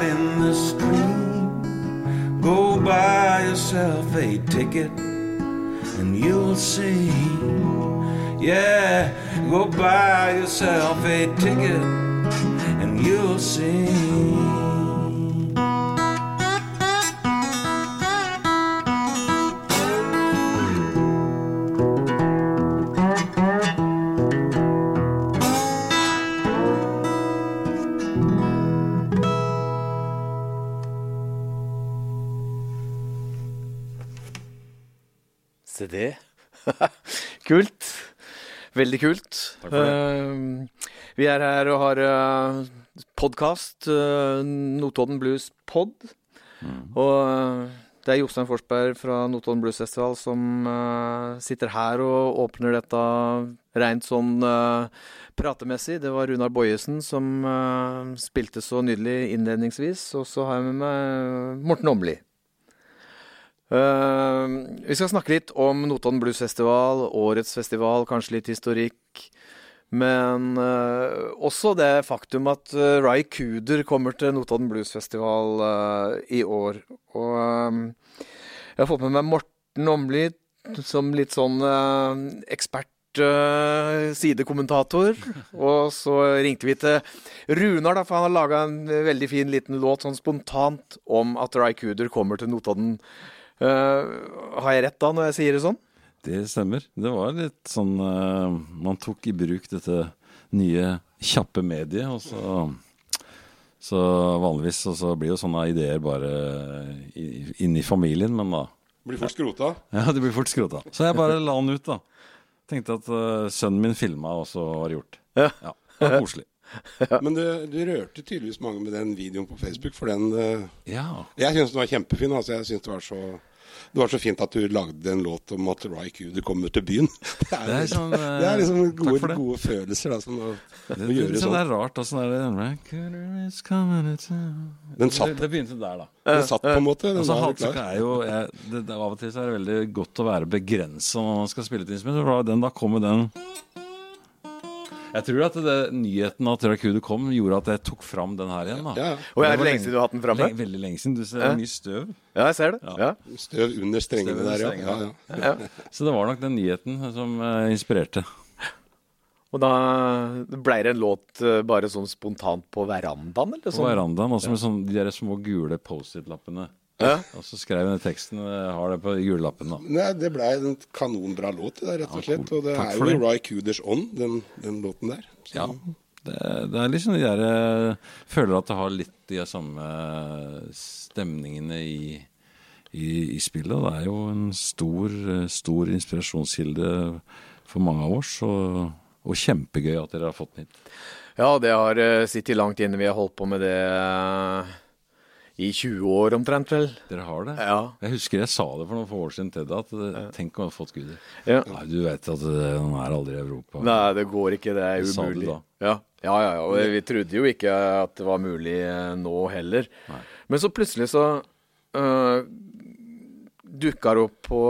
out in the street, go buy yourself a ticket and you'll see. Yeah, go buy yourself a ticket and you'll see. Veldig kult. Takk for det. Eh, vi er her og har uh, podkast. Notodden Blues Pod. Mm. Og eh, det er Jostein Forsberg fra Notodden Blues Festival som eh, sitter her og åpner dette rent sånn eh, pratemessig. Det var Runar Bojesen som eh, spilte så nydelig innledningsvis. Og så har jeg med meg Morten Åmli. Eh, vi skal snakke litt om Notodden Blues Festival, årets festival, kanskje litt historikk. Men uh, også det faktum at uh, Ry Cooder kommer til Notodden Blues Festival eh, i år. Og eh, jeg har fått med meg Morten Åmli som litt sånn eh, ekspert eh, sidekommentator. Og så ringte vi til Runar, da, for han har laga en veldig fin liten låt sånn spontant om at Ry Cooder kommer til Notodden. Eh, har jeg rett da, når jeg sier det sånn? Det stemmer. Det var litt sånn eh, Man tok i bruk dette nye, kjappe mediet, og så Så vanligvis og så blir jo sånne ideer bare i- inni familien, men da Blir fort skrota. Ja, det blir fort skrota. Så jeg bare la den ut, da. Tenkte at uh, sønnen min filma, og så var det gjort. Ja. ja det var koselig. Men du, du rørte tydeligvis mange med den videoen på Facebook, for den uh, Ja. Jeg syns den var kjempefin. Altså, jeg synes det var så det var så fint at du lagde en låt om at Ry Cooder kommer til byen. Det er, Det er sånn, eh, det er liksom gode, det. gode følelser da, som å, Det, å det, gjøre det, sånn. det er rart. Åssen er det Raccoon is coming to town. Den satt, det, det begynte der, da. den satt på en måte. Den Altså, var klar. er jo jeg, det, det, Av og til så er det veldig godt å være begrensa når man skal spille et instrument. Den, da kommer den Jeg tror at det, nyheten at Rakudu kom, gjorde at jeg tok fram den her igjen. da Ja, Og er Det lenge siden du har hatt den framme? Lenge, veldig lenge siden. Du ser Ja. mye støv. Ja, jeg ser det. Ja. Støv under strengene Støv under der, ja. strengene. ja, ja. Ja. Så det var nok den nyheten som uh, inspirerte. Og da ble det en låt eh, bare sånn spontant på verandaen, eller sånn? På verandaen, også med sånn, de der små gule Post-It-lappene. Ja. Og så skrev hun teksten. Jeg har det på julelappen, da. Nei, det blei en kanonbra låt, det der, rett og slett. Og det takk er jo det. Ry Cooders ånd, den, den låten der. Så- Ja. Det, det er liksom de der eh, Føler at det har litt de samme stemningene i, i, i spillet. Det er jo en stor, eh, stor inspirasjonskilde for mange av oss, og, og kjempegøy at dere har fått den hit. Ja, det har sittet langt inne. Vi har holdt på med det eh, i 20 år omtrent, vel. Dere har det? Ja. Jeg husker jeg sa det for noen få år siden til deg, at det, tenk om jeg hadde fått Gudi. ja. Nei, du vet at det, han er aldri i Europa. Nei, det går ikke. Det er umulig. Ja. ja, ja, ja. Og vi trodde jo ikke at det var mulig eh, nå heller. Nei. Men så plutselig så uh, dukka det opp på,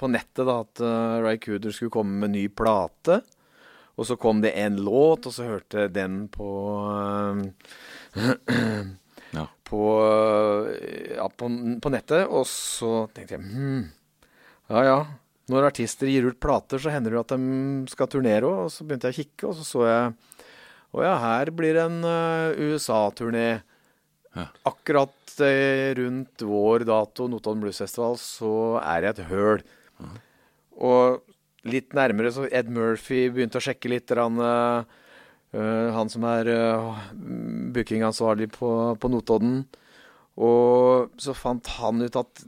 på nettet da, at uh, Ry Cooder skulle komme med ny plate. Og så kom det en låt, og så hørte den på eh, Ja. på, eh, ja, på, på nettet. Og så tenkte jeg hm, ja ja. Når artister gir ut plater, så hender det at de skal turnere òg. Og så begynte jeg å kikke, og så så jeg Å ja, her blir en uh, USA-turné. Ja. Akkurat uh, rundt vår dato, Notodden Blues Festival, så er det et høl. Og litt nærmere så Ed Murphy begynte å sjekke litt. grann, han Eh, han som er uh, bookingansvarlig på, på Notodden. Og så fant han ut at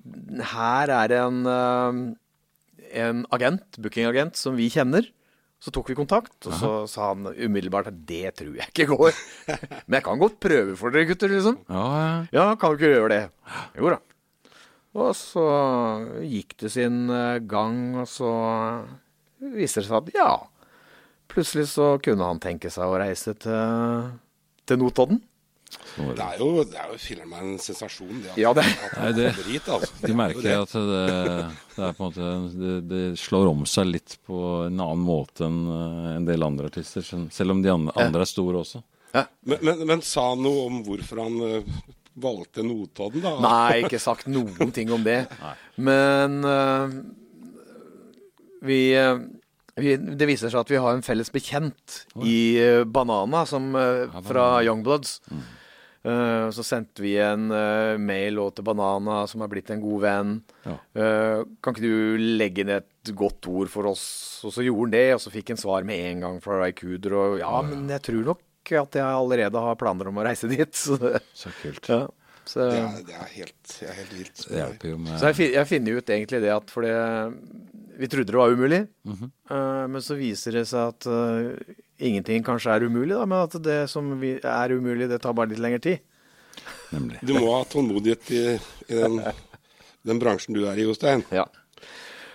her er det en, uh, en agent, bookingagent, som vi kjenner. Så tok vi kontakt, og så sa han umiddelbart at det tror jeg ikke går. Men jeg kan godt prøve for dere, gutter, liksom. Ja, ja. Ja, kan du ikke gjøre det? Jo da. Og så gikk det sin eh, gang, og så viste det seg at ja, plutselig så kunne han tenke seg å reise til, til Notodden. Det er jo, det er jo filmen en sensasjon, det. At, Ja, det- at Nei, det- hit, altså. De merker at det, det er på en måte det, det slår om seg litt på en annen måte enn eh, en del andre artister. selv- om de andre, er store også. Men, men, men sa han noe om hvorfor han eh, valgte Notodden, da? Nei, ikke sagt noen ting om det. Men uh, vi, vi Det viser seg at vi har en felles bekjent i øh, Banana som, øh, fra Youngbloods. Uh, så sendte vi en uh, mail til Banana, som er blitt en god venn. Ja. Uh, kan ikke du legge ned et godt ord for oss? Og så gjorde han det, og så fikk han svar med en gang fra Raikuder. Og ja, men jeg tror nok at jeg allerede har planer om å reise dit. Så, Så kult. ja. så, Det er, det er helt, helt vilt. Det hjelper jo med så jeg, jeg finner ut egentlig det at for det Vi trodde det var umulig, eh, men så viser det seg at uh, ingenting kanskje er umulig, da, men at det som vi, er umulig, det tar bare litt lengre tid. Nemlig. Du må ha tålmodighet i, i den, den bransjen du er i, Jostein. Ja.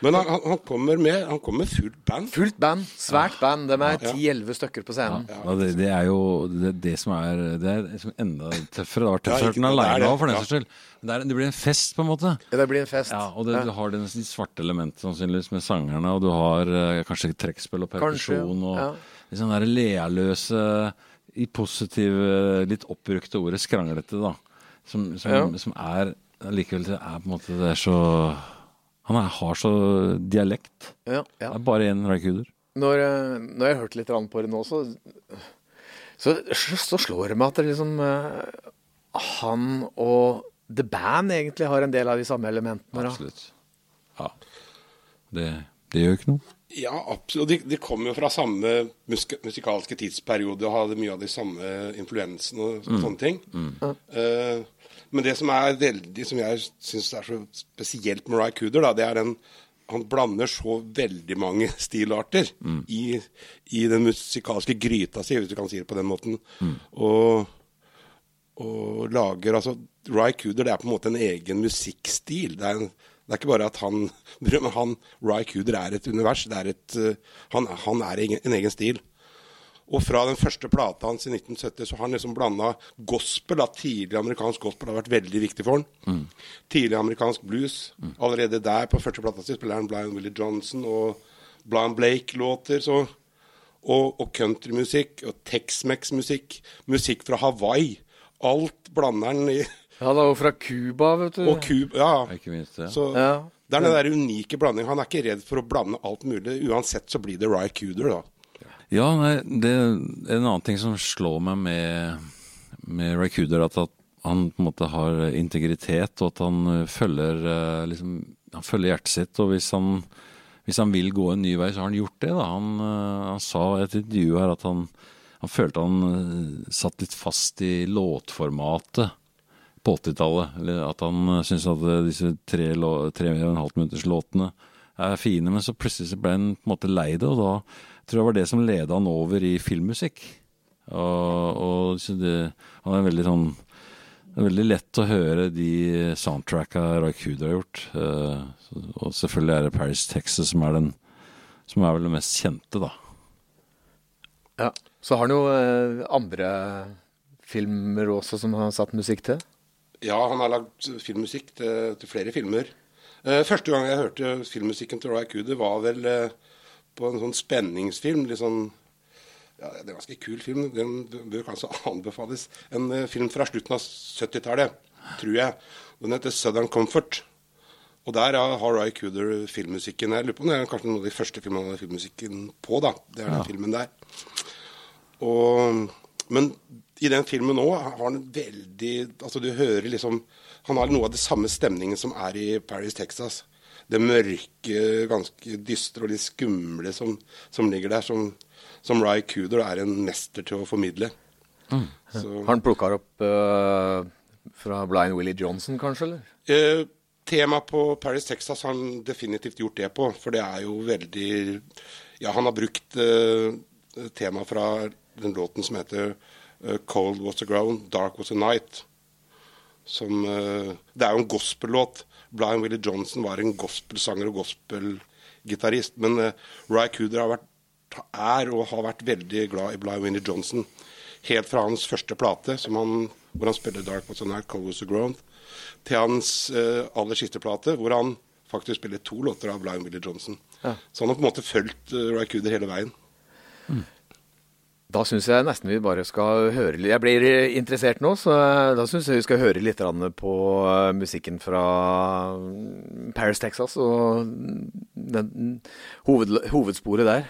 Men han, han- han kommer med han kommer fullt band. Fullt band. Svært band. De er ti-elleve stykker på scenen. Ja, det, det er jo det, det som er Det er liksom enda tøffere. Det var tøffere enn aleine òg, for den saks skyld. Det, er, det blir en fest, på en måte. Ja, Det blir en fest. Ja, og det, Ja. du har det de svarte elementet sannsynligvis med sangerne, og du har eh, kanskje trekkspill og perkusjon og ja. liksom sånn der lealøse, i positive, litt oppbrukte ordet skranglete, da. Som, som, Ja. som er likevel det er på en måte Det er så Han er, har så dialekt. Ja, Det er bare én Raikuder. Når, eh, når jeg har hørt litt på det nå, så, så, så slår det meg at det liksom eh, Han og The Band egentlig har en del av de samme elementene. Absolutt. Ja. Det, det gjør ikke noe. Ja, absolutt. De, de kommer jo fra samme musik musikalske tidsperiode og hadde mye av de samme influensene og sånne ting. Eh, men det som er veldig, som jeg syns er så spesielt med Ry Cooder, da, det er den Han blander så veldig mange stilarter i, i den musikalske gryta si, hvis du kan si det på den måten. Og, og lager altså Ry Cooder det er på en måte en egen musikkstil. Det er, en, det er ikke bare at han men han, Ry Cooder er et univers. Det er et, eh, han, han er en egen stil. Og fra den første plata hans i 1970 så har han liksom blanda gospel. Da. Tidlig amerikansk gospel har vært veldig viktig for han. Tidlig amerikansk blues. Allerede der på første plata si spiller han Blind Willie Johnson og Blind Blake-låter. så og, og countrymusikk og Tex-Mex-musikk. Musikk fra Hawaii. Alt blander han i. Ja, det er jo fra Cuba, vet du. Og Cuba. Ja. Ikke minst det. Så Ja. det er den der unike blandingen. Han er ikke redd for å blande alt mulig. Uansett så blir det Ry Cooder, da. Ja, nei, det er en annen ting som slår meg med, med Ray Cooder, at, at han på en måte har integritet, og at han eh, følger, eh, liksom, han følger hjertet sitt. Og hvis han, hvis han vil gå en ny vei, så har han gjort det. Da. Han, eh, han sa i et intervju her at han, han følte han satt litt fast i låtformatet på 80-tallet. At han uh, syntes at eh, disse tre, tre og en halv minutters låtene er fine, men så plutselig ble han på en måte lei det, og da tror jeg det var det som leda han over i filmmusikk. Og, og det, han er veldig sånn det er veldig lett å høre de soundtracka Ray Cooder har gjort. Eh, og selvfølgelig er det Paris, Texas som er den som er vel det mest kjente, da. Ja. Så har han jo eh, andre filmer også som han har satt musikk til. Ja, han har lagd filmmusikk til, til flere filmer. Eh, første gang jeg hørte filmmusikken til Roy Cooder, var vel eh, på en sånn spenningsfilm. Litt sånn ja, Det er en ganske kul film. Den bør kanskje anbefales. En eh, film fra slutten av 70-tallet, tror jeg. Den heter 'Southern Comfort'. Og der ja, har Roy Cooder filmmusikken. Jeg lurer på om det er kanskje noen av de første filmene han har filmmusikken på. da. Det er den filmen der. Og, men i den filmen nå har han veldig Altså, du hører liksom Han har noe av det samme stemningen som er i Paris, Texas. det mørke, ganske dystre og litt skumle som, som ligger der, som, som Ry Cooder er en mester til å formidle. Mm. Så, han plukka opp uh, fra Blind Willie Johnson, kanskje? eller? Uh, Temaet på Paris, Texas har han definitivt gjort det på, for det er jo veldig Ja, han har brukt uh, temaet fra den låten som heter 'Cold Was The Ground, Dark Was The Night'. Som uh, Det er jo en gospellåt. Blind Willie Johnson var en gospelsanger og gospelgitarist. Men uh, Ry Cooder har vært, er og har vært veldig glad i Blind Willie Johnson. Helt fra hans første plate, han, hvor han spiller 'Dark Was The Night, Cold Was The Ground', til hans uh, aller siste plate, hvor han faktisk spiller to låter av Blind Willie Johnson. Ja. Så han har på en måte fulgt uh, Ry Cooder hele veien. Mm. Da syns jeg nesten vi bare skal høre litt Jeg blir interessert nå, så da syns jeg vi skal høre litt på eh, musikken fra mm, Paris, Texas, og den, hoved, hovedsporet der.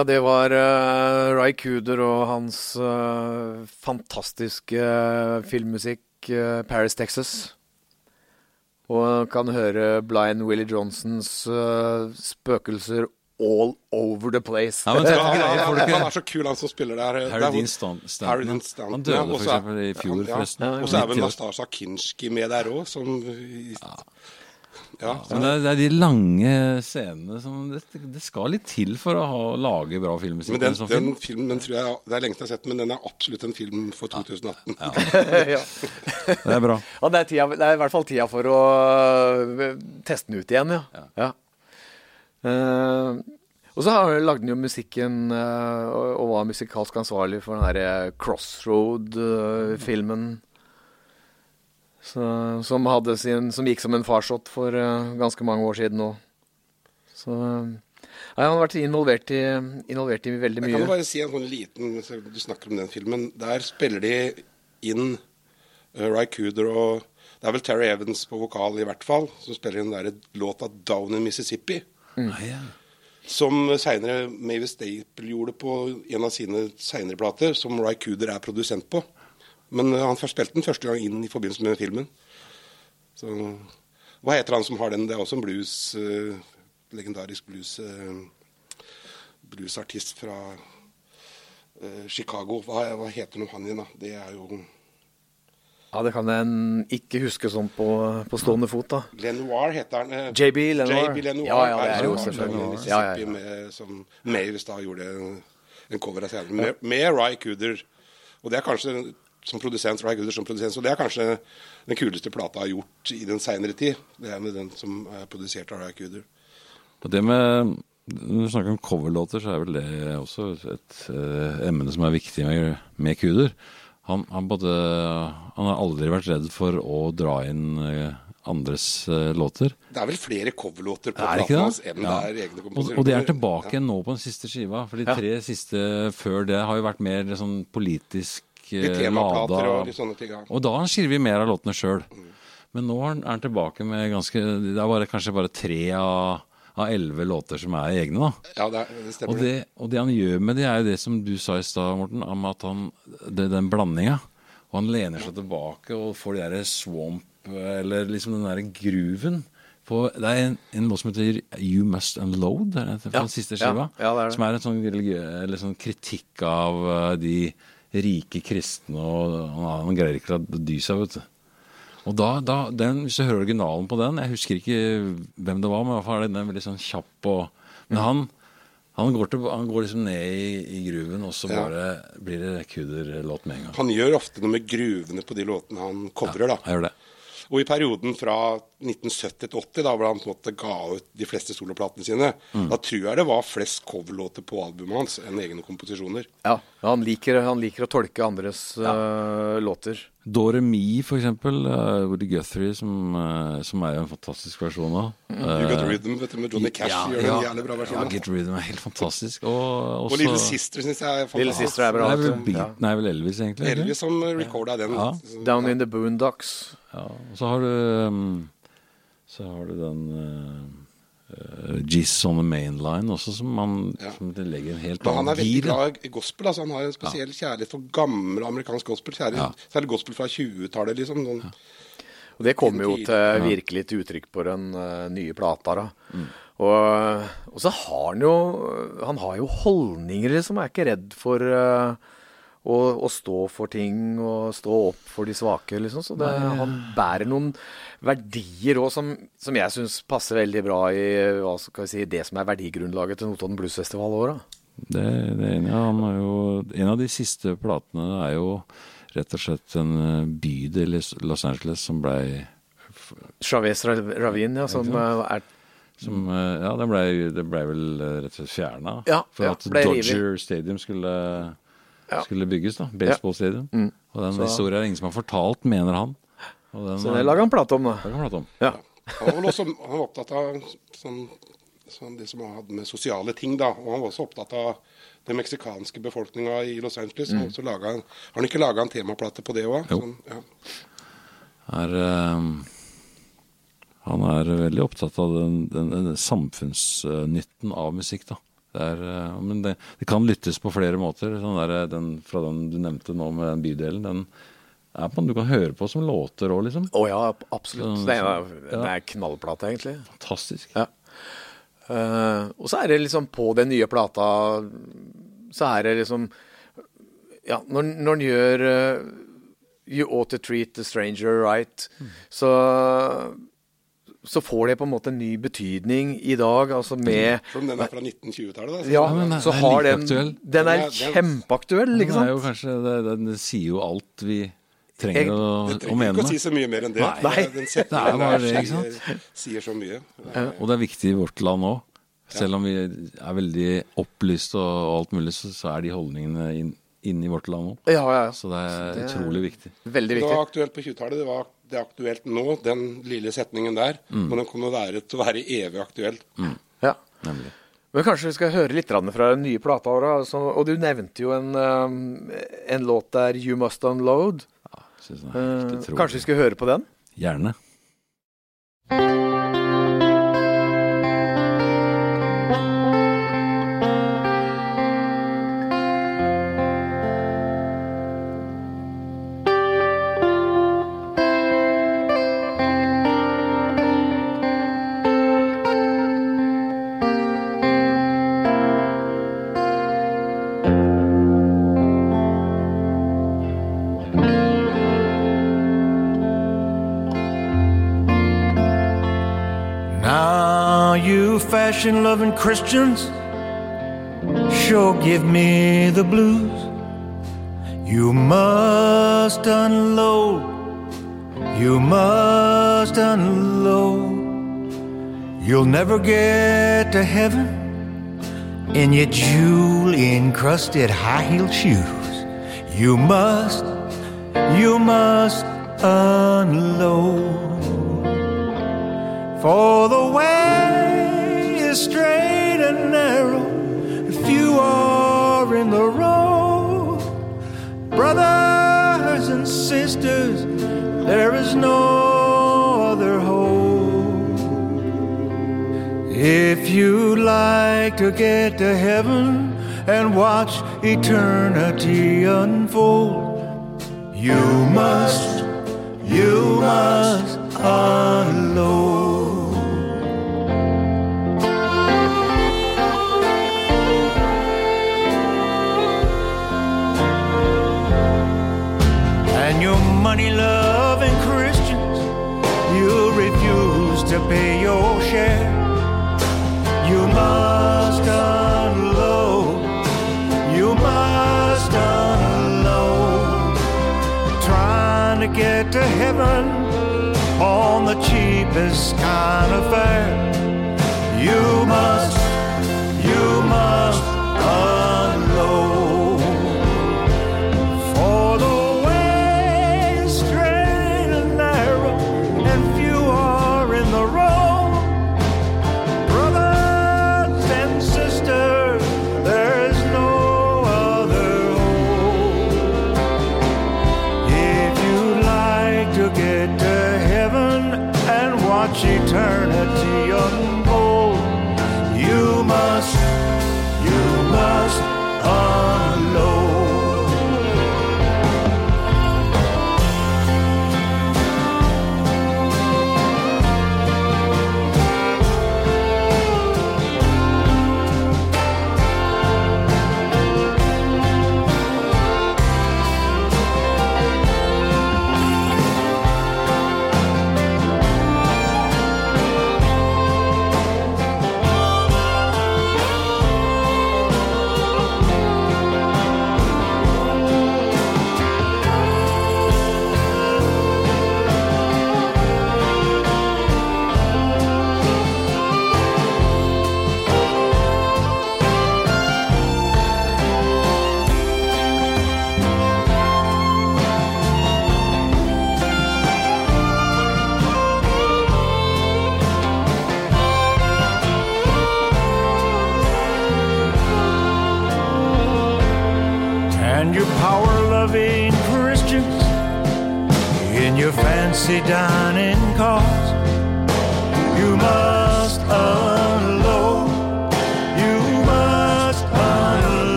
Ja, det var uh, Ry Cooder og hans uh, fantastiske uh, filmmusikk, uh, 'Paris, Texas'. Og kan høre Blind Willie Johnsons spøkelser all over the place. Ja, men, ja, han, han, han, er så kul, han som spiller der. Harry Dean Stanton. Han døde for eksempel i fjor, forresten. Og så er vel Nastasja Kinski med der òg, som ja. Ja, men det er, det er, de lange scenene som det, det, skal litt til for å ha, lage bra filmmusikk. Men den, den film. filmen tror jeg Det er lenge siden jeg har sett men den er absolutt en film for 2018. Ja, ja. det er bra. Ja, det er, tida, det er, i hvert fall tida for å uh, teste den ut igjen, ja. ja. Uh, og så lagde han jo musikken uh, og var musikalsk ansvarlig for den derre Crossroad-filmen. Så, som, sin, som, gikk som en farsott for uh, ganske mange år siden òg. Så uh, ja, han har vært involvert i, involvert i veldig mye. Jeg kan bare si en sånn liten Du snakker om den filmen. Der spiller de inn Uh, Ry Cooder og Det er vel Terry Evans på vokal i hvert fall, som spiller inn den der låta 'Down in Mississippi'. Nei, ja. Som seinere Mavis Staple gjorde på en av sine seinere plater, som Ry Cooder er produsent på. Men uh, han spilte den første gang inn i forbindelse med filmen. Så, hva heter han som har den? Det er også en blues uh, Legendarisk blues uh, bluesartist fra uh, Chicago. Hva, hva heter nå han igjen, da? Det er jo Ja, det kan jeg ikke huske sånn på, på stående fot, da. Lenoir heter han. eh, JB Lenoir. JB Lenoir Ja, ja, det er jo selvfølgelig. Ja, ja, ja. Med, som Mavis da gjorde en cover av senere, med, med Ry Cooder. Og det er kanskje som produsent, Ry Gooder som produsent, så det er kanskje den kuleste plata jeg har gjort i den seinere tid. Det er med den som er produsert av Ry Gooder. Det med Når du snakker om coverlåter, så er vel det også et eh, emne som er viktig med, med Kuder. Han, han, både, han har aldri vært redd for å dra inn eh, andres eh, låter. Det er vel flere coverlåter på Er det platene ikke det? hans enn Ja. det er egne Og, komposisjoner. og det er tilbake ja. nå på den siste skiva. For de tre siste før det har jo vært mer sånn politisk lada. og ting. Ja. Og da skriver skrevet mer av låtene sjøl. Men nå er han, tilbake med ganske Det er bare, kanskje bare tre av av elleve låter som er egne, da. Ja, det, det stemmer. Og det, og det han gjør med det, er jo det som du sa i stad, Morten, om at han det, Den blandinga. Og han lener seg tilbake og får de derre swamp, eller liksom den derre grooven. På, det er en, en låt som heter You Must Unload, er det fra Ja, den siste skiva. ja, det er det. Som er en sånn, eller sånn kritikk av eh, de rike kristne, og han, greier ikke å dy seg, vet du. Og da, da den, Hvis du hører originalen på den Jeg husker ikke hvem det var, men i hvert fall er den veldig sånn kjapp. Og, men han, han, går til, han går liksom ned i, i gruven, og så Ja. bare blir det kudderlåt med en gang. Han gjør ofte noe med gruvene på de låtene han covrer. da. Jeg gjør det. Og i perioden fra 1970 til 80, da hvor han på en måte ga ut de fleste soloplatene sine, Mm. da tror jeg det var flest coverlåter på albumet hans enn egne komposisjoner. Ja, han liker, han liker å tolke andres øh, låter. Doremi, for eksempel. Uh, Woody Guthrie, som, uh, som er jo en fantastisk versjon av. You Got Rhythm vet du, med Johnny Cash ja, gjør ja, en jævlig bra versjon. Ja. Get Rhythm er helt fantastisk. Og, og Little Sister syns jeg er fantastisk. Little Sister er Det bra. er vel. Ja. Nei, vel Elvis, egentlig. Elvis som recorda den. Ja. Down in the Boondocks. Ja, og så har du um, Så har du den uh, uh, on the Mainline også, som man Ja. som det legger en helt annen gir. han er veldig glad i gospel. altså Han har en spesiell kjærlighet for gammel amerikansk gospel. Særlig, Ja. særlig gospel fra 20-tallet. liksom. Sånn. Og det kommer jo til virkelig til uttrykk på den uh, nye plata. da. Mm. Og, og så har han jo Han har jo holdninger, liksom. Er ikke redd for øh, å, og, stå for ting og stå opp for de svake, liksom. Så det, han bærer noen verdier òg som, som jeg syns passer veldig bra i si, det som er verdigrunnlaget til Notodden Bluesfestival i år. Det, det ene. Han er jo, en av de siste platene er jo rett og slett en uh, bydel i Los Angeles som blei Chavez Ra- Ravin, ja, som øh, er som, uh, Ja, det blei ble vel rett og slett fjerna. Ja, for at. Dodger Stadium skulle, Ja. skulle bygges. da, Baseball Stadium. Mm. Og den Så- historien er det ingen som har fortalt, mener han. Og den, Så det lager han plate om, da. Det kan man om. Ja. Han var vel også han var opptatt av sånn, sånn det som han hadde med sosiale ting. da, Og han var også opptatt av den meksikanske befolkninga i Los Angeles. Mm. Og så laget han, har han ikke laga en temaplate på det òg? Jo. Sånn, ja. er øh, Han er veldig opptatt av den, den, den samfunnsnytten av musikk, da. Det er, eh, men det, det kan lyttes på flere måter. Sånn der, den, fra den du nevnte nå med den bydelen. Den er på, du kan høre på som låter òg, liksom. Å ja, absolutt. Det er, ja. det er knallplate, egentlig. Fantastisk. Ja. Uh, og så er det liksom på den nye plata Så er det liksom Ja, når, når den gjør uh, You ought to treat the stranger right, så så får det på en måte en ny betydning i dag, altså med Selv om den er fra 1920-tallet. da. så- Ja, men den så har den. Den er Den er- kjempeaktuell, ikke sant? Den, er jo kanskje, den, den sier jo alt vi trenger Jeg- å, mene. å trenger ikke å si så mye mer enn det. Nei. Den Det er bare det, ikke sier, sier så mye. Og det er viktig i vårt land òg. Selv om vi er veldig opplyst og alt mulig, så, så er de holdningene inn, inn i vårt land òg. Ja, ja. ja. Så det er Det er- utrolig viktig. Veldig Det var aktuelt på 20-tallet. Det, var- det er aktuelt nå, den lille setningen der. Mm. Men den kommer være, til å være evig aktuell. Ja. Nemlig. Men kanskje vi skal høre litt fra den nye plata. Altså, og du nevnte jo en, um, en låt der, 'You Must Unload', Synes jeg, Eh, kanskje vi skal høre på den? Gjerne. Now, you fashion loving Christians sure give me the blues. You must unload, you must unload. You'll never get to heaven in your jewel encrusted high heeled shoes. You must, you must unload. For the way is straight and narrow, and few are in the road. Brothers and sisters, there is no other hope. If you'd like to get to heaven and watch eternity unfold, you must, you must unload. Money loving Christians, you'll refuse to pay your share. You must unload, you must unload. Trying to get to heaven on the cheapest kind of fare. You must,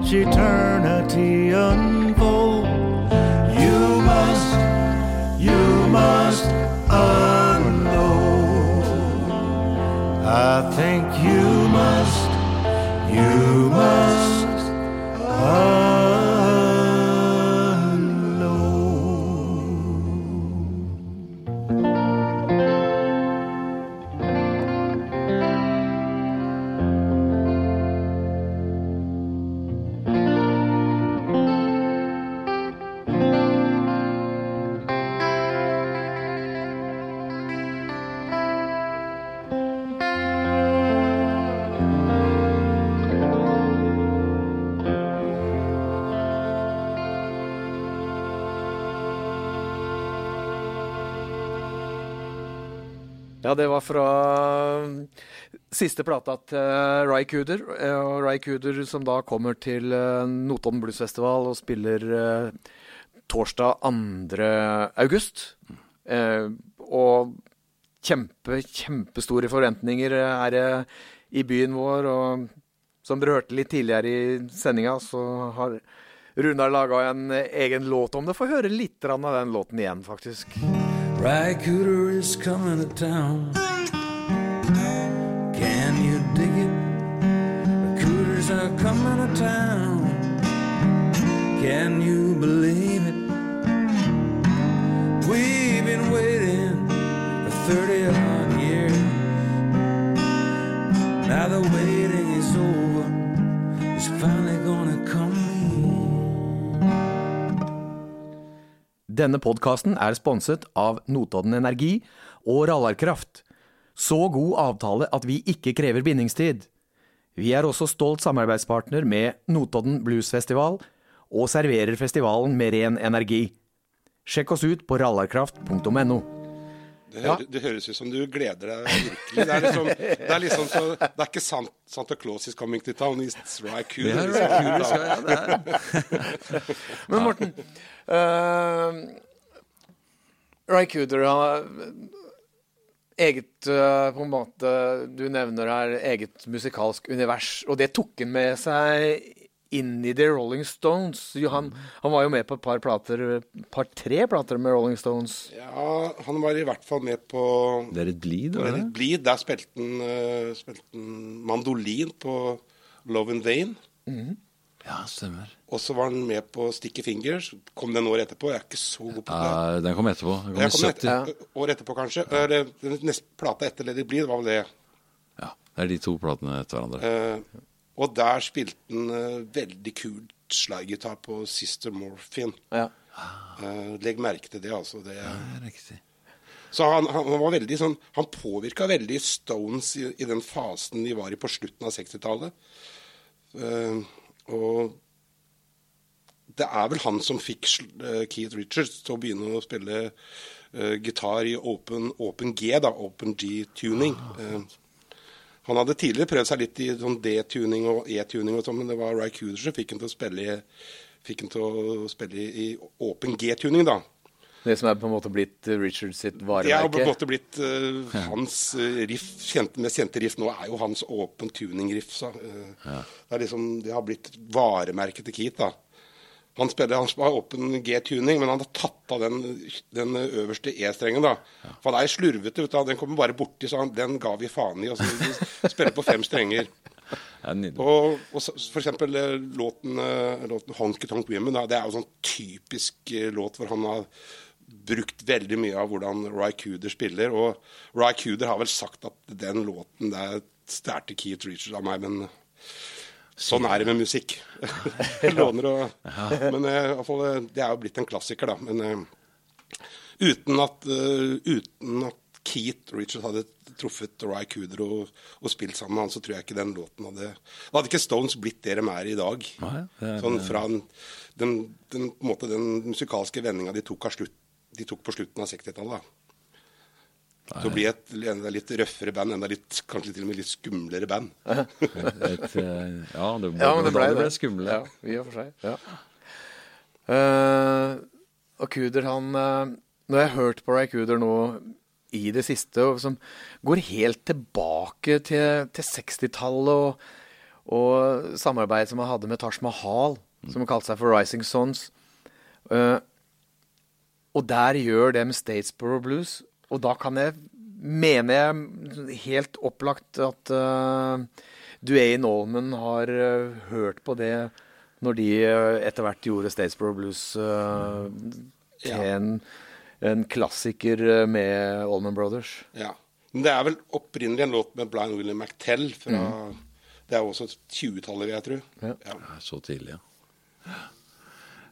watch eternity unfold, you must, you must unload. I think you must, you Ja, det var fra siste plata til Ry Cooder. eh, Og Ry Cooder som da kommer til eh, Notodden Bluesfestival og spiller eh, torsdag 2. august. Eh, og kjempe, kjempestore forventninger er det i byen vår. Og som dere hørte litt tidligere i sendinga, så har Runar laga en egen låt om det. Få høre litt av den låten igjen, faktisk. Rycooter is coming to town. Can you dig it? Recruiters are coming to town. Can you believe it? We've been waiting for 30 odd years. Now the waiting Denne podkasten er sponset av Notodden Energi og Rallarkraft. Så god avtale at vi ikke krever bindingstid. Vi er også stolt samarbeidspartner med Notodden Bluesfestival og serverer festivalen med ren energi. Sjekk oss ut på rallarkraft.no. Det, hø det høres ut som du gleder deg virkelig. Det er liksom, det er liksom så, det er ikke Sant, Santa Claus is coming to town, it's Rycooter. Det er det er- Men Morten, uh, Ry Cooder har eget uh, på en måte Du nevner her eget musikalsk univers, og det tok han med seg inn i The Rolling Stones. Jo, Han, han var jo med på et par plater, par-tre plater med Rolling Stones. Ja, han var i hvert fall med på Det er et blid, Let var det? It Bleed. Der spilte han, uh, mandolin på Love and Vain. Ja, stemmer. Og så var han med på Sticky Fingers. Kom den året etterpå. Jeg er ikke så god på det. Ja, den kom etterpå. Den kom i kom 70. et, år etterpå, kanskje. Eller, Den neste plata etter Lady Bleed var vel det. Ja, det er de to platene etter hverandre. Eh, og der spilte han eh, veldig kult slaggitar på Sister Morphine. Ja. Eh, legg merke til det, altså. Det, Det er riktig. Så han, han var veldig sånn Han påvirka veldig Stones i, i den fasen de var i på slutten av 60-tallet. Eh, og det er vel han som fikk eh, Keith Richards til å begynne å spille uh, gitar i open, open G, da, open G-tuning. Eh, han hadde tidligere prøvd seg litt i sånn D-tuning og E-tuning, og sånn, men det var Ry Cooder som fikk han til å spille fikk han til å spille i open G-tuning, da. Det som er på en måte blitt Richard sitt varemerke? Det har på en måte blitt uh, hans uh, riff, kjente, mest kjente riff nå er jo hans open tuning-riff. Uh, ja. det, liksom, det har blitt varemerket til Keith. da. Han spiller han har åpen G-tuning, men han har tatt av den, den øverste E-strengen. da. For han er slurvete, vet du. Den kommer bare borti, så han, den ga vi faen i. og så vi spiller på fem strenger. Er. Og, og for eksempel eh, låten, eh, låten 'Honky Tonk Women'. Da, det er jo sånn typisk eh, låt hvor han har brukt veldig mye av hvordan Ry Cooder spiller. Og Ry Cooder har vel sagt at den låten der stjal Keith Richards av meg, men sånn er det med musikk. Låner og Men eh, i hvert fall, eh, det er jo blitt en klassiker, da. Men eh, uten at, uten at Keith Richards hadde truffet Ry Cooder og, og spilt sammen med han, så tror jeg ikke den låten hadde Da hadde ikke Stones blitt det de er i dag. Nei, det er- sånn fra den, den, den, den musikalske vendinga de tok, av slutt, de tok på slutten av 60-tallet. da. Til å bli et enda litt røffere band, enda litt, kanskje til og med litt skumlere band. Et, eh, ja, det, Ja, det ble det. ble skumle. Ja, i og for seg. Ja. Uh, og Kuder, han uh, Når jeg har hørt på Ray Kuder, nå i det siste, og som går helt tilbake til, til 60-tallet og, og samarbeidet som han hadde med Taj Mahal, som kalte seg for Rising Sons eh, Og der gjør dem Statesboro Blues. Og da kan jeg mener jeg helt opplagt at uh, Duane Allman har uh, hørt på det når de uh, etter hvert gjorde Statesboro Blues uh, til Ja. en, en klassiker eh, med Allman Brothers. Ja. Men det er vel opprinnelig en låt med Blind William McTell fra Det er også 20-tallet, vil jeg tro. Ja. Ja. Så tidlig, ja.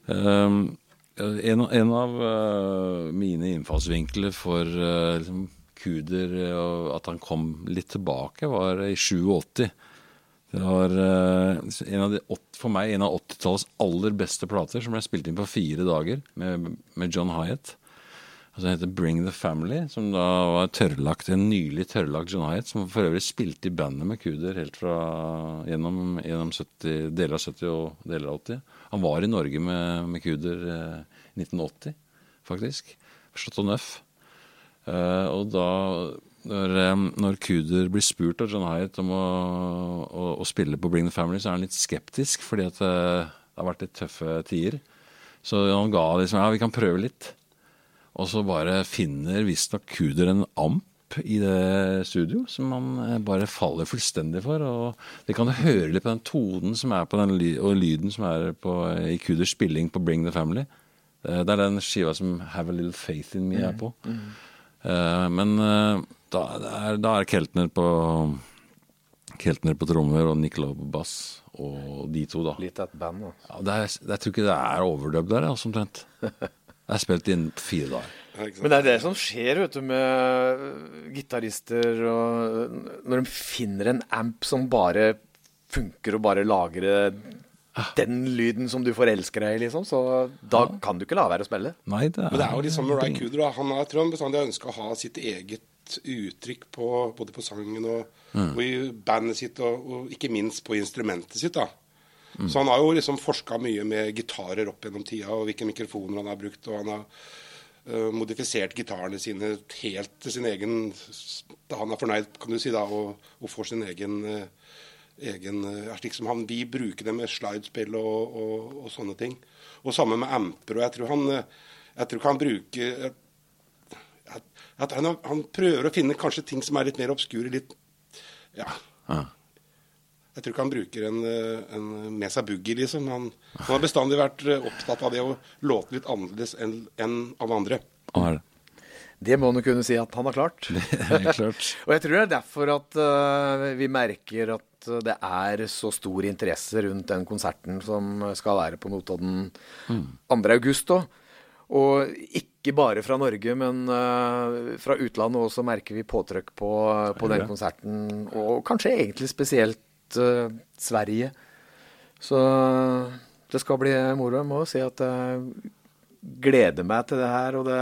Um, en, en av uh, mine innfallsvinkler for uh, liksom, Kuder og at han kom litt tilbake, var i 87. Det var uh, de, for meg en av 80-tallets aller beste plater, som ble spilt inn på fire dager med, med John Hyatt. Som heter Bring the Family, som da var tørrlagt, en nylig tørrlagt John Hyatt, som for øvrig spilte i bandet med Kuder helt fra gjennom, gjennom 70, deler av 70 og deler av 80. Han var i Norge med, med Cooder eh, i 1980, faktisk. Chateau Neuf. Eh, og da når, eh, når Kuder blir spurt av John Hyatt om å, å, å, spille på Bring the Family, så er han litt skeptisk, fordi at det, det har vært litt tøffe tider. Så han ga liksom Ja, vi kan prøve litt. Og så bare finner visstnok Kuder en amp i det studio som han eh, bare faller fullstendig for. Og det kan du høre litt på den tonen som er på den og lyden som er på, i Kuders spilling på Bring the Family. Det er den skiva som Have a Little Faith in Me er på. Mm. Uh, men uh, da, er, da er Keltner på Keltner på trommer og Nick Lowe på bass. Og de to, da. Litt et band, altså. Ja, det er, jeg tror ikke det er overdubb der, altså, omtrent. Jeg spilt inn fire dager. Men det er det som skjer vet du, med gitarister Når de finner en amp som bare funker og bare lagrer den lyden som du forelsker deg i, liksom, så da ja. kan du ikke la være å spille. Nei, det er... Men det er jo liksom med Ry Cooder. Han har, tror han bestandig har ønska å ha sitt eget uttrykk på, både på sangen og, mm. og, i bandet sitt, og, og, ikke minst på instrumentet sitt. da. Mm. Så han har jo liksom forska mye med gitarer opp gjennom tida, og hvilke mikrofoner han har brukt. og han har uh, modifisert gitarene sine helt til sin egen han er fornøyd, kan du si, da, og, og får sin egen uh, egen uh, slik som han, Vi bruker det med slidespill og, og, og, sånne ting. Og sammen med amper. og Jeg tror han, jeg tror han bruker at han, han, prøver å finne kanskje ting som er litt mer obskure. litt, ja. Jeg tror ikke han bruker en, en med seg Boogie, liksom. Han, han, har bestandig vært eh, opptatt av det å låte litt annerledes enn en alle andre. Det må du kunne si at han har klart. Klart. og jeg tror det er derfor at uh, vi merker at det er så stor interesse rundt den konserten som skal være på Notodden mm. 2.8. Og ikke bare fra Norge, men uh, fra utlandet også merker vi påtrykk på, på den konserten. Og kanskje egentlig spesielt uh, Sverige. Så det skal bli moro. Jeg må si at jeg gleder meg til det her. Og det,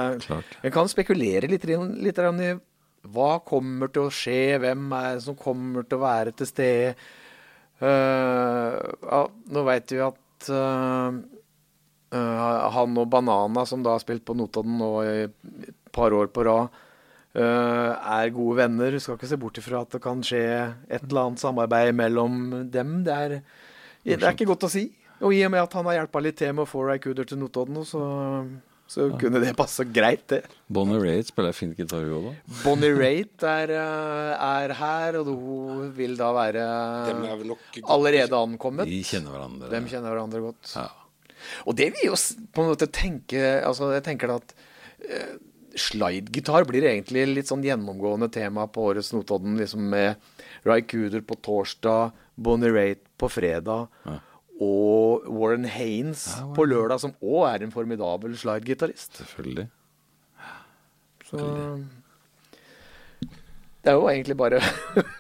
jeg kan spekulere litt, litt i hva kommer til å skje, hvem er det som kommer til å være til stede. Uh, ja, nå veit vi at uh, uh, han og Banana, som da har spilt på Notodden nå i et par år på rad, er gode venner. Skal ikke se bort ifra at det kan skje et eller annet samarbeid mellom dem. Det er, det er ikke godt å si. Og i og med at han har hjelpa litt til med å få Rycooder til Notodden, så, så ja. kunne det passe greit, det. Bonnie Raitt spiller fint gitar, hun òg, da. Bonnie Raitt er, eh, er, her, og hun vil da være allerede ankommet. De kjenner hverandre. De kjenner hverandre godt. Ja. Og det vil jo på en måte tenke Altså, jeg tenker at uh, Slidegitar blir egentlig litt sånn gjennomgående tema på årets Notodden. liksom Med Ry Cooder på torsdag, Bonnie Raitt på fredag. Ja. Og Warren Haines ja, på lørdag, som òg er en formidabel slidegitarist. Selvfølgelig. Så Det er jo egentlig bare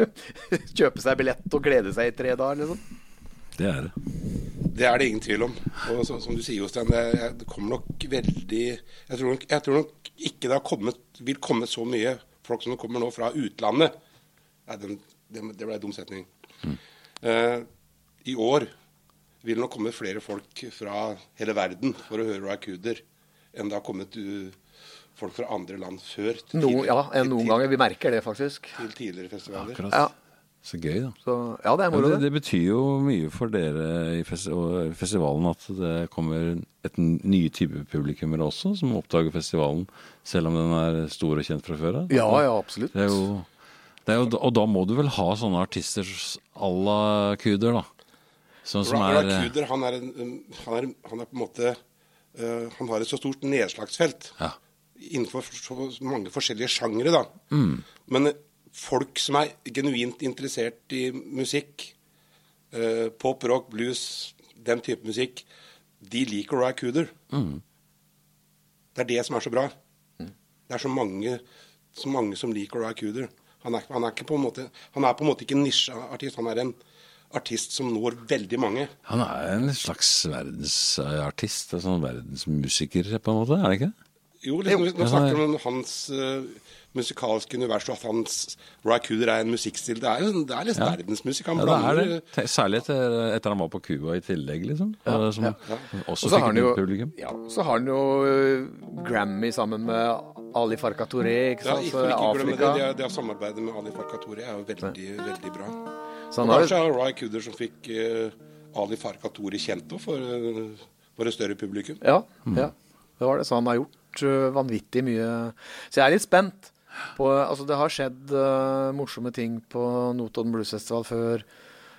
kjøpe seg billett og glede seg i tre dager, liksom. Det er det. Det er det ingen tvil om. Og så, som du sier, Jostein, det, det, kommer nok veldig jeg tror nok, jeg tror nok ikke det har kommet, vil komme så mye folk som det kommer nå fra utlandet. Nei, den, det, det ble en dum setning. Mm. Uh, I år vil det nok komme flere folk fra hele verden for å høre Rakuder enn det har kommet uh, folk fra andre land før. No, ja, enn noen ganger. Vi merker det, faktisk. Til tidligere festivaler. Akkurat. Ja. Så gøy, da. Så, ja, Det er moro, det, det, betyr jo mye for dere i festivalen at det kommer et nye type publikummere også, som oppdager festivalen, selv om den er stor og kjent fra før av. Ja, ja, absolutt. Det er jo, det er jo, og da må du vel ha sånne artister à la Kuder, da? Sånn som er Kuder, han er, en, han, er, han er på en måte uh, Han har et så stort nedslagsfelt. Ja. Innenfor så mange forskjellige sjangere, da. Mm. Men folk som er genuint interessert i musikk, eh, pop, rock, blues, den type musikk, de liker Ry Cooder. Mm. Det er det som er så bra. Mm. Det er så mange, så mange som liker Ry Cooder. Han er, han, er på måte, han er, på en måte, ikke en nisjeartist, han er en artist som når veldig mange. Han er en slags verdensartist, en sånn verdensmusiker på en måte, er det ikke? Jo, liksom, Jo. nå snakker vi om hans uh, musikalske univers, og at hans Ry Cooder er en musikkstil. Det er, jo- det er litt verdensmusikk. Han Ja, det er blander det. Særlig etter, etter han var på Cuba i tillegg, liksom. Eh, Som ja. også og har jo, publikum. ja, så har han jo øh, Grammy sammen med Ali Farka Touré, ikke Ja, sant? ikke, ikke det. Afrika. Det, det å samarbeide med Ali Farkatori er jo veldig, veldig bra. Så han har kanskje er det Ry Cooder som fikk uh, Ali Farkatori kjent òg, for, uh, for et større publikum. Ja, ja, det var det. Så han har gjort øh, vanvittig mye. Så jeg er litt spent. På, altså det har skjedd uh, morsomme ting på Notodden Blues Festival før.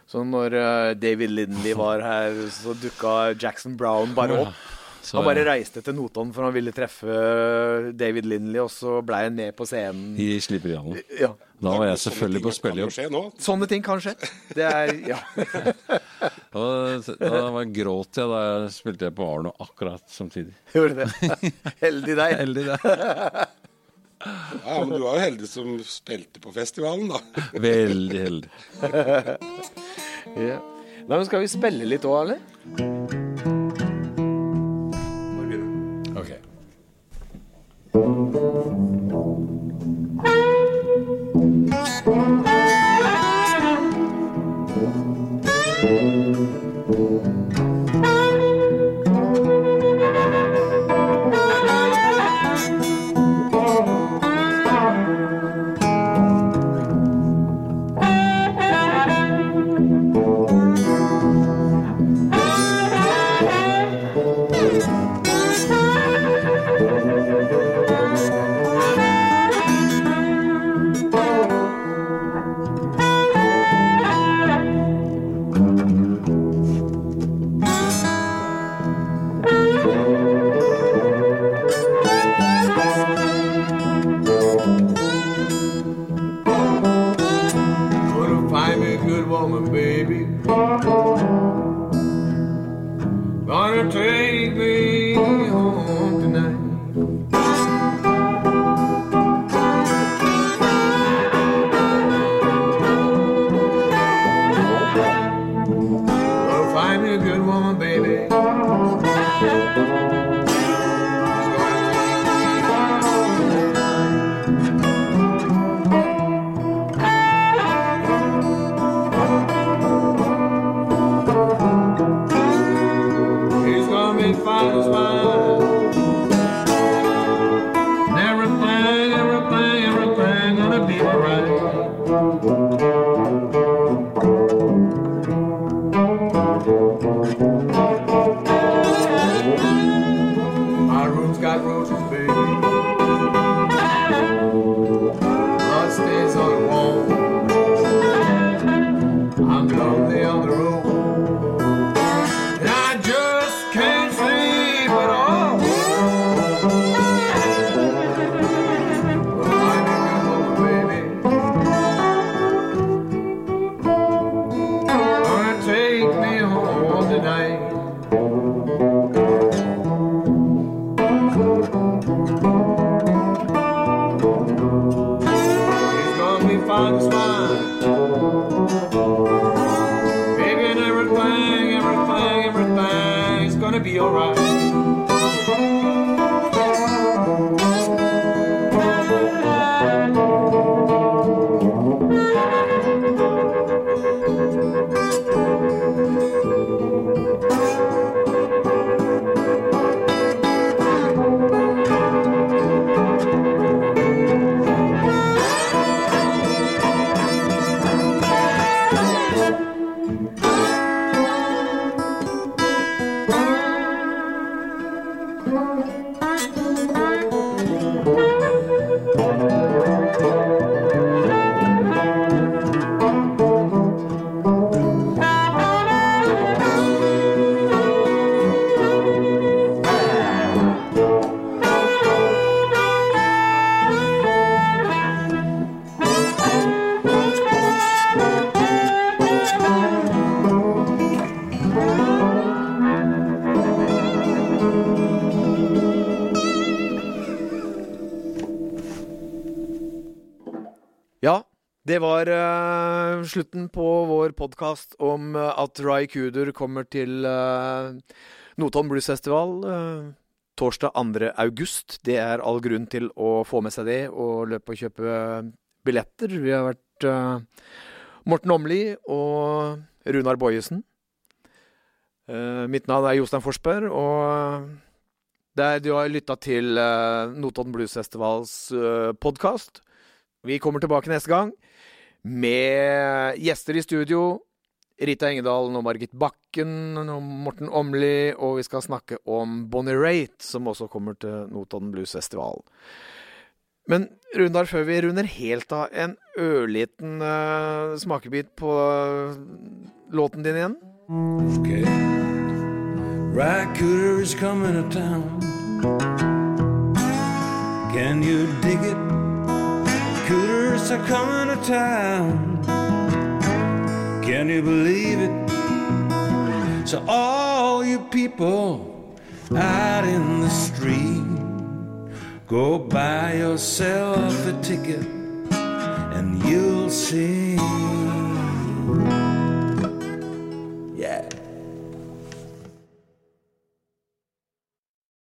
Så når uh, David Lindley var her, så dukka Jackson Brown bare opp. Så, Han bare reiste til Notodden for han ville treffe David Lindley, og så blei han med på scenen. I Slipperianen. Ja. Da var jeg selvfølgelig på spillejobb. Sånne ting kan skje. Det er Ja. da, Da var gråt jeg da jeg spilte på Arno akkurat samtidig. Gjorde det. Heldig deg. Heldig deg. Ja, men du var jo heldig som spilte på festivalen, da. Veldig heldig. Ja. Nei, men skal vi spille litt òg, eller? you're right. Var uh, slutten på vår podkast om eh, at Ry Cooder kommer til uh, Notodden Blues Festival. Uh, torsdag 2. august. Det er all grunn til å få med seg det og løpe og kjøpe billetter. Vi har vært uh, Morten Åmli og Runar Bojesen. Uh, mitt navn er Jostein Forsberg, og der du har lytta til uh, Notodden Bluesfestivals uh, podkast. Vi kommer tilbake neste gang med gjester i studio. Rita Engedalen og Margit Bakken og Morten Åmli, og vi skal snakke om Bonnie Raitt, som også kommer til Notodden Bluesfestival. Men Rundar, før vi runder helt av, en ørliten uh, smakebit på uh, låten din igjen? Ok. Rycooter clowns are coming to town. Can you believe it? So, all you people out in the street, go buy yourself a ticket and you'll see. Yeah.